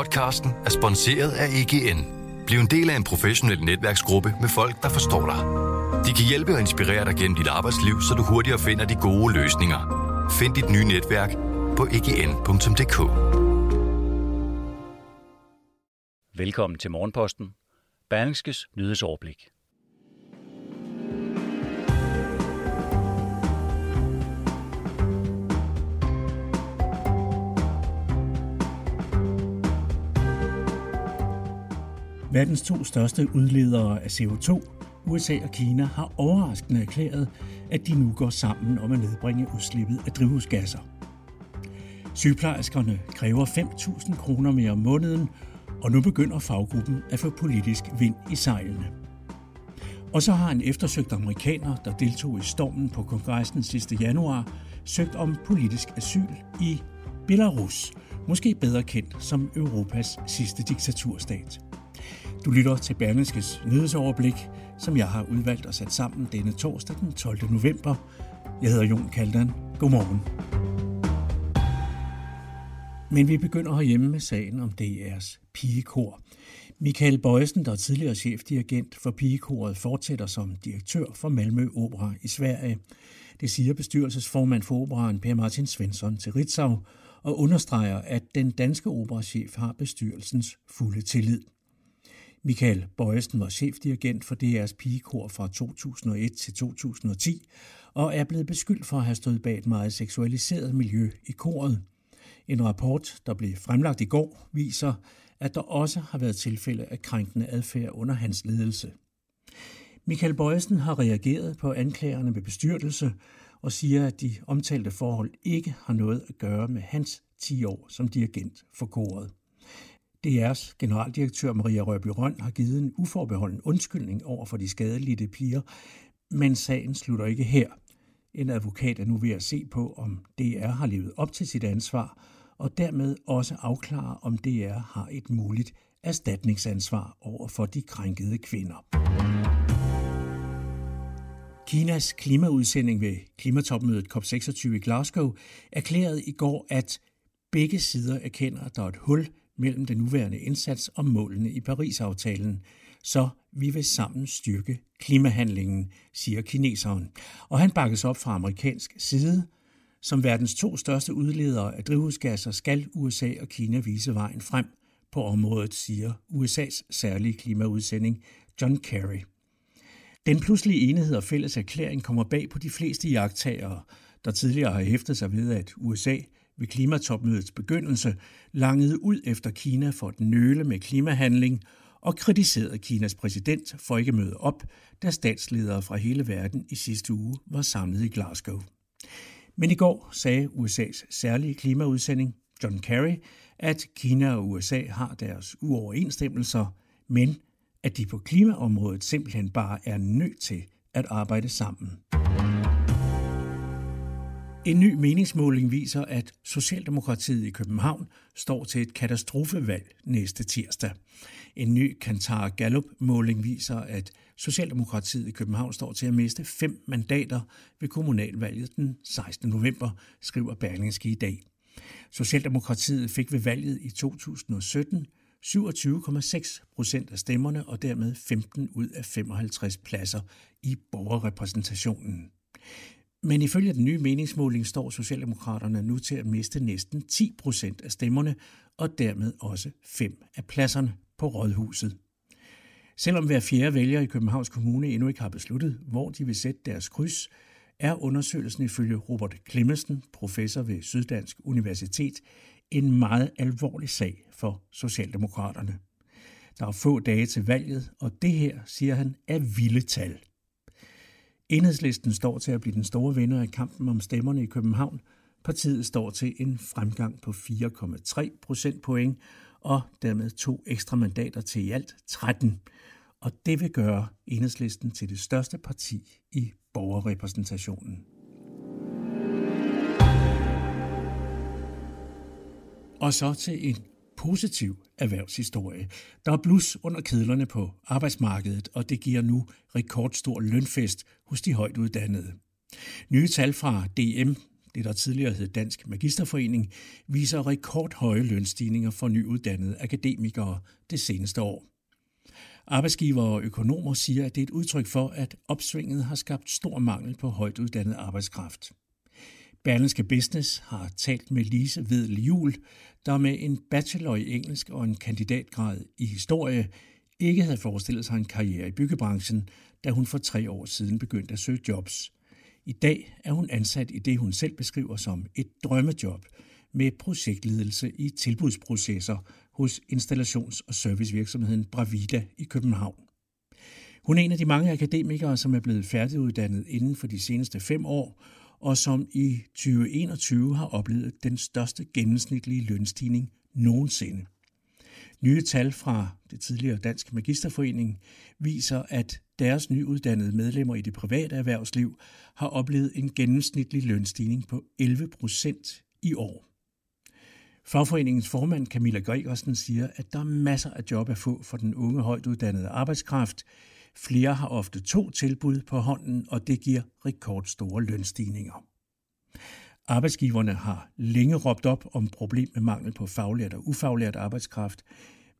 Podcasten er sponsoreret af EGN. Bliv en del af en professionel netværksgruppe med folk, der forstår dig. De kan hjælpe og inspirere dig gennem dit arbejdsliv, så du hurtigere finder de gode løsninger. Find dit nye netværk på egn.dk. Velkommen til Morgenposten. Berlingskes nyhedsoverblik. Verdens to største udledere af CO2, USA og Kina, har overraskende erklæret, at de nu går sammen om at nedbringe udslippet af drivhusgasser. Sygeplejerskerne kræver 5.000 kroner mere om måneden, og nu begynder faggruppen at få politisk vind i sejlene. Og så har en eftersøgt amerikaner, der deltog i stormen på kongressen sidste januar, søgt om politisk asyl i Belarus, måske bedre kendt som Europas sidste diktaturstat. Du lytter til Berlingskes nyhedsoverblik, som jeg har udvalgt og sat sammen denne torsdag den 12. november. Jeg hedder Jon Kaldan. Godmorgen. Men vi begynder herhjemme med sagen om DR's pigekor. Michael Bøjsen, der er tidligere chefdirigent for pigekoret, fortsætter som direktør for Malmø Opera i Sverige. Det siger bestyrelsesformand for operaen Per Martin Svensson til Ritzau og understreger, at den danske operachef har bestyrelsens fulde tillid. Michael Bøjesen var chefdirigent for DR's pigekor fra 2001 til 2010 og er blevet beskyldt for at have stået bag et meget seksualiseret miljø i koret. En rapport, der blev fremlagt i går, viser, at der også har været tilfælde af krænkende adfærd under hans ledelse. Michael Bøjesen har reageret på anklagerne med bestyrtelse og siger, at de omtalte forhold ikke har noget at gøre med hans 10 år som dirigent for koret. DR's generaldirektør Maria Rørby Røn har givet en uforbeholden undskyldning over for de skadelidte piger, men sagen slutter ikke her. En advokat er nu ved at se på, om DR har levet op til sit ansvar, og dermed også afklare, om DR har et muligt erstatningsansvar over for de krænkede kvinder. Kinas klimaudsending ved klimatopmødet COP26 i Glasgow erklærede i går, at begge sider erkender, at der er et hul mellem den nuværende indsats og målene i Paris-aftalen, så vi vil sammen styrke klimahandlingen, siger kineseren. Og han bakkes op fra amerikansk side. Som verdens to største udledere af drivhusgasser skal USA og Kina vise vejen frem på området, siger USA's særlige klimaudsending John Kerry. Den pludselige enighed og fælles erklæring kommer bag på de fleste jagttagere, der tidligere har hæftet sig ved, at USA ved klimatopmødets begyndelse langede ud efter Kina for at nøle med klimahandling og kritiserede Kinas præsident for ikke at møde op, da statsledere fra hele verden i sidste uge var samlet i Glasgow. Men i går sagde USA's særlige klimaudsending, John Kerry, at Kina og USA har deres uoverensstemmelser, men at de på klimaområdet simpelthen bare er nødt til at arbejde sammen. En ny meningsmåling viser, at Socialdemokratiet i København står til et katastrofevalg næste tirsdag. En ny Kantar Gallup-måling viser, at Socialdemokratiet i København står til at miste fem mandater ved kommunalvalget den 16. november, skriver Berlingske i dag. Socialdemokratiet fik ved valget i 2017 27,6 procent af stemmerne og dermed 15 ud af 55 pladser i borgerrepræsentationen. Men ifølge den nye meningsmåling står Socialdemokraterne nu til at miste næsten 10 procent af stemmerne og dermed også fem af pladserne på Rådhuset. Selvom hver fjerde vælger i Københavns Kommune endnu ikke har besluttet, hvor de vil sætte deres kryds, er undersøgelsen ifølge Robert Clemmensen, professor ved Syddansk Universitet, en meget alvorlig sag for Socialdemokraterne. Der er få dage til valget, og det her, siger han, er vilde tal. Enhedslisten står til at blive den store vinder af kampen om stemmerne i København. Partiet står til en fremgang på 4,3 procentpoint og dermed to ekstra mandater til i alt 13. Og det vil gøre Enhedslisten til det største parti i borgerrepræsentationen. Og så til en positiv erhvervshistorie. Der er blus under kedlerne på arbejdsmarkedet, og det giver nu rekordstor lønfest hos de højt uddannede. Nye tal fra DM det der tidligere hed Dansk Magisterforening, viser rekordhøje lønstigninger for nyuddannede akademikere det seneste år. Arbejdsgiver og økonomer siger, at det er et udtryk for, at opsvinget har skabt stor mangel på højt uddannet arbejdskraft. Berlinske Business har talt med Lise Vedel Jul, der med en bachelor i engelsk og en kandidatgrad i historie ikke havde forestillet sig en karriere i byggebranchen, da hun for tre år siden begyndte at søge jobs. I dag er hun ansat i det, hun selv beskriver som et drømmejob med projektledelse i tilbudsprocesser hos installations- og servicevirksomheden Bravida i København. Hun er en af de mange akademikere, som er blevet færdiguddannet inden for de seneste fem år, og som i 2021 har oplevet den største gennemsnitlige lønstigning nogensinde. Nye tal fra det tidligere Dansk Magisterforening viser, at deres nyuddannede medlemmer i det private erhvervsliv har oplevet en gennemsnitlig lønstigning på 11 procent i år. Fagforeningens formand Camilla Gregersen siger, at der er masser af job at få for den unge højt uddannede arbejdskraft. Flere har ofte to tilbud på hånden, og det giver rekordstore lønstigninger. Arbejdsgiverne har længe råbt op om problem med mangel på faglært og ufaglært arbejdskraft,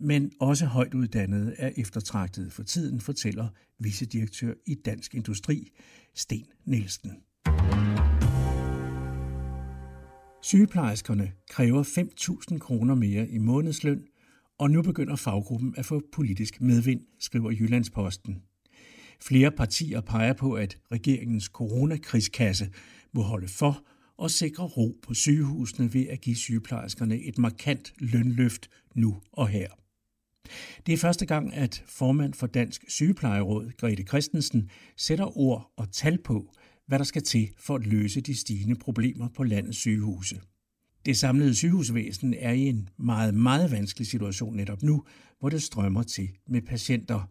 men også højt uddannede er eftertragtet for tiden, fortæller vicedirektør i Dansk Industri, Sten Nielsen. Sygeplejerskerne kræver 5.000 kroner mere i månedsløn, og nu begynder faggruppen at få politisk medvind, skriver Jyllandsposten. Flere partier peger på, at regeringens coronakrigskasse må holde for og sikre ro på sygehusene ved at give sygeplejerskerne et markant lønløft nu og her. Det er første gang, at formand for Dansk Sygeplejeråd, Grete Christensen, sætter ord og tal på, hvad der skal til for at løse de stigende problemer på landets sygehuse. Det samlede sygehusvæsen er i en meget, meget vanskelig situation netop nu, hvor det strømmer til med patienter.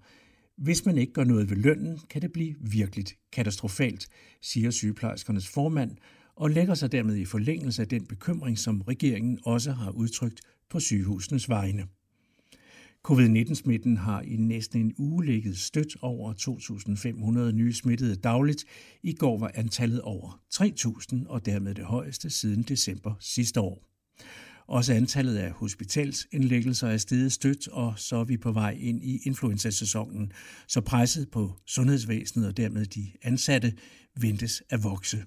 Hvis man ikke gør noget ved lønnen, kan det blive virkelig katastrofalt, siger sygeplejerskernes formand, og lægger sig dermed i forlængelse af den bekymring, som regeringen også har udtrykt på sygehusenes vegne. Covid-19-smitten har i næsten en uge ligget stødt over 2.500 nye smittede dagligt. I går var antallet over 3.000 og dermed det højeste siden december sidste år. Også antallet af hospitalsindlæggelser er steget stødt, og så er vi på vej ind i influenzasæsonen, så presset på sundhedsvæsenet og dermed de ansatte ventes at vokse.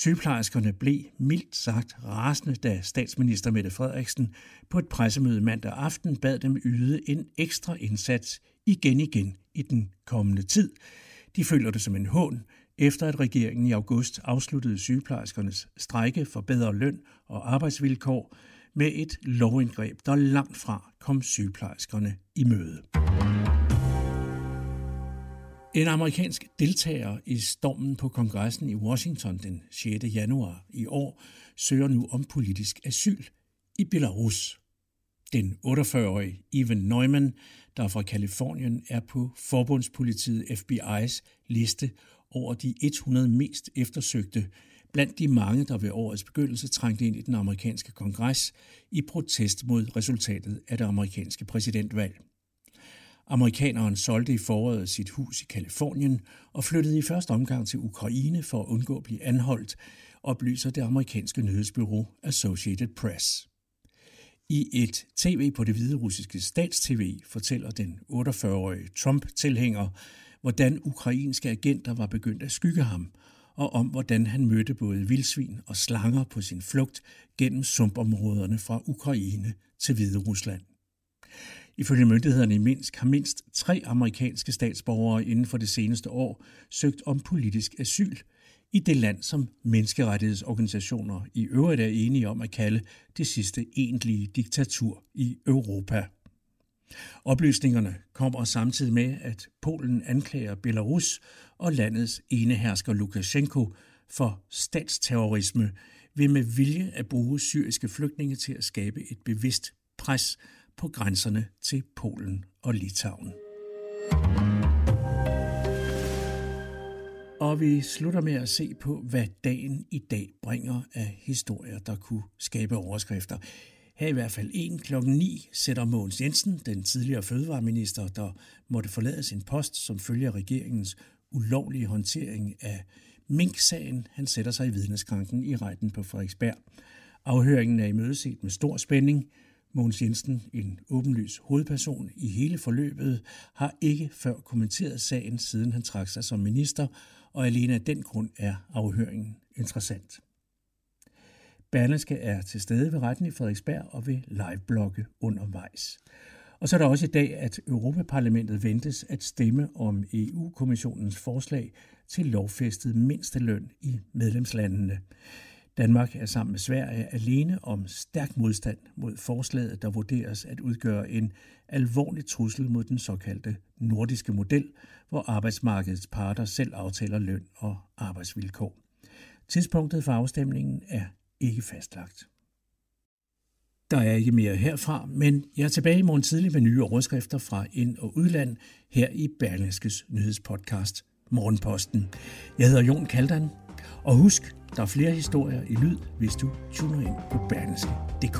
Sygeplejerskerne blev mildt sagt rasende, da statsminister Mette Frederiksen på et pressemøde mandag aften bad dem yde en ekstra indsats igen igen i den kommende tid. De føler det som en hån, efter at regeringen i august afsluttede sygeplejerskernes strejke for bedre løn og arbejdsvilkår med et lovindgreb, der langt fra kom sygeplejerskerne i møde. En amerikansk deltager i stormen på kongressen i Washington den 6. januar i år søger nu om politisk asyl i Belarus. Den 48-årige Ivan Neumann, der fra Kalifornien, er på forbundspolitiet FBI's liste over de 100 mest eftersøgte blandt de mange, der ved årets begyndelse trængte ind i den amerikanske kongres i protest mod resultatet af det amerikanske præsidentvalg. Amerikaneren solgte i foråret sit hus i Kalifornien og flyttede i første omgang til Ukraine for at undgå at blive anholdt, oplyser det amerikanske nyhedsbyrå Associated Press. I et tv på det hvide russiske statstv fortæller den 48-årige Trump-tilhænger, hvordan ukrainske agenter var begyndt at skygge ham, og om hvordan han mødte både vildsvin og slanger på sin flugt gennem sumpområderne fra Ukraine til Hvide Rusland. Ifølge myndighederne i Minsk har mindst tre amerikanske statsborgere inden for det seneste år søgt om politisk asyl i det land, som menneskerettighedsorganisationer i øvrigt er enige om at kalde det sidste egentlige diktatur i Europa. Oplysningerne kommer samtidig med, at Polen anklager Belarus og landets enehersker Lukashenko for statsterrorisme ved med vilje at bruge syriske flygtninge til at skabe et bevidst pres på grænserne til Polen og Litauen. Og vi slutter med at se på, hvad dagen i dag bringer af historier, der kunne skabe overskrifter. Her i hvert fald en klokken 9 sætter Mogens Jensen, den tidligere fødevareminister, der måtte forlade sin post som følge af regeringens ulovlige håndtering af Mink-sagen, han sætter sig i vidneskranken i retten på Frederiksberg. Afhøringen er imødeset med stor spænding. Mogens Jensen, en åbenlys hovedperson i hele forløbet, har ikke før kommenteret sagen, siden han trak sig som minister, og alene af den grund er afhøringen interessant. Berlingske er til stede ved retten i Frederiksberg og vil liveblogge undervejs. Og så er der også i dag, at Europaparlamentet ventes at stemme om EU-kommissionens forslag til lovfæstet mindsteløn i medlemslandene. Danmark er sammen med Sverige alene om stærk modstand mod forslaget, der vurderes at udgøre en alvorlig trussel mod den såkaldte nordiske model, hvor arbejdsmarkedets parter selv aftaler løn og arbejdsvilkår. Tidspunktet for afstemningen er ikke fastlagt. Der er ikke mere herfra, men jeg er tilbage i morgen tidlig med nye overskrifter fra ind- og udland her i Berlingskes nyhedspodcast Morgenposten. Jeg hedder Jon Kaldan, og husk, der er flere historier i lyd, hvis du tuner ind på berlingske.dk.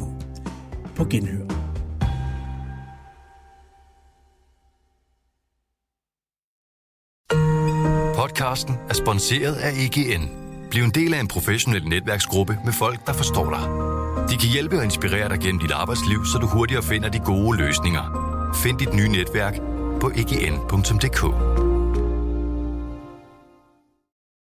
På genhør. Podcasten er sponsoreret af EGN. Bliv en del af en professionel netværksgruppe med folk, der forstår dig. De kan hjælpe og inspirere dig gennem dit arbejdsliv, så du hurtigere finder de gode løsninger. Find dit nye netværk på egn.dk.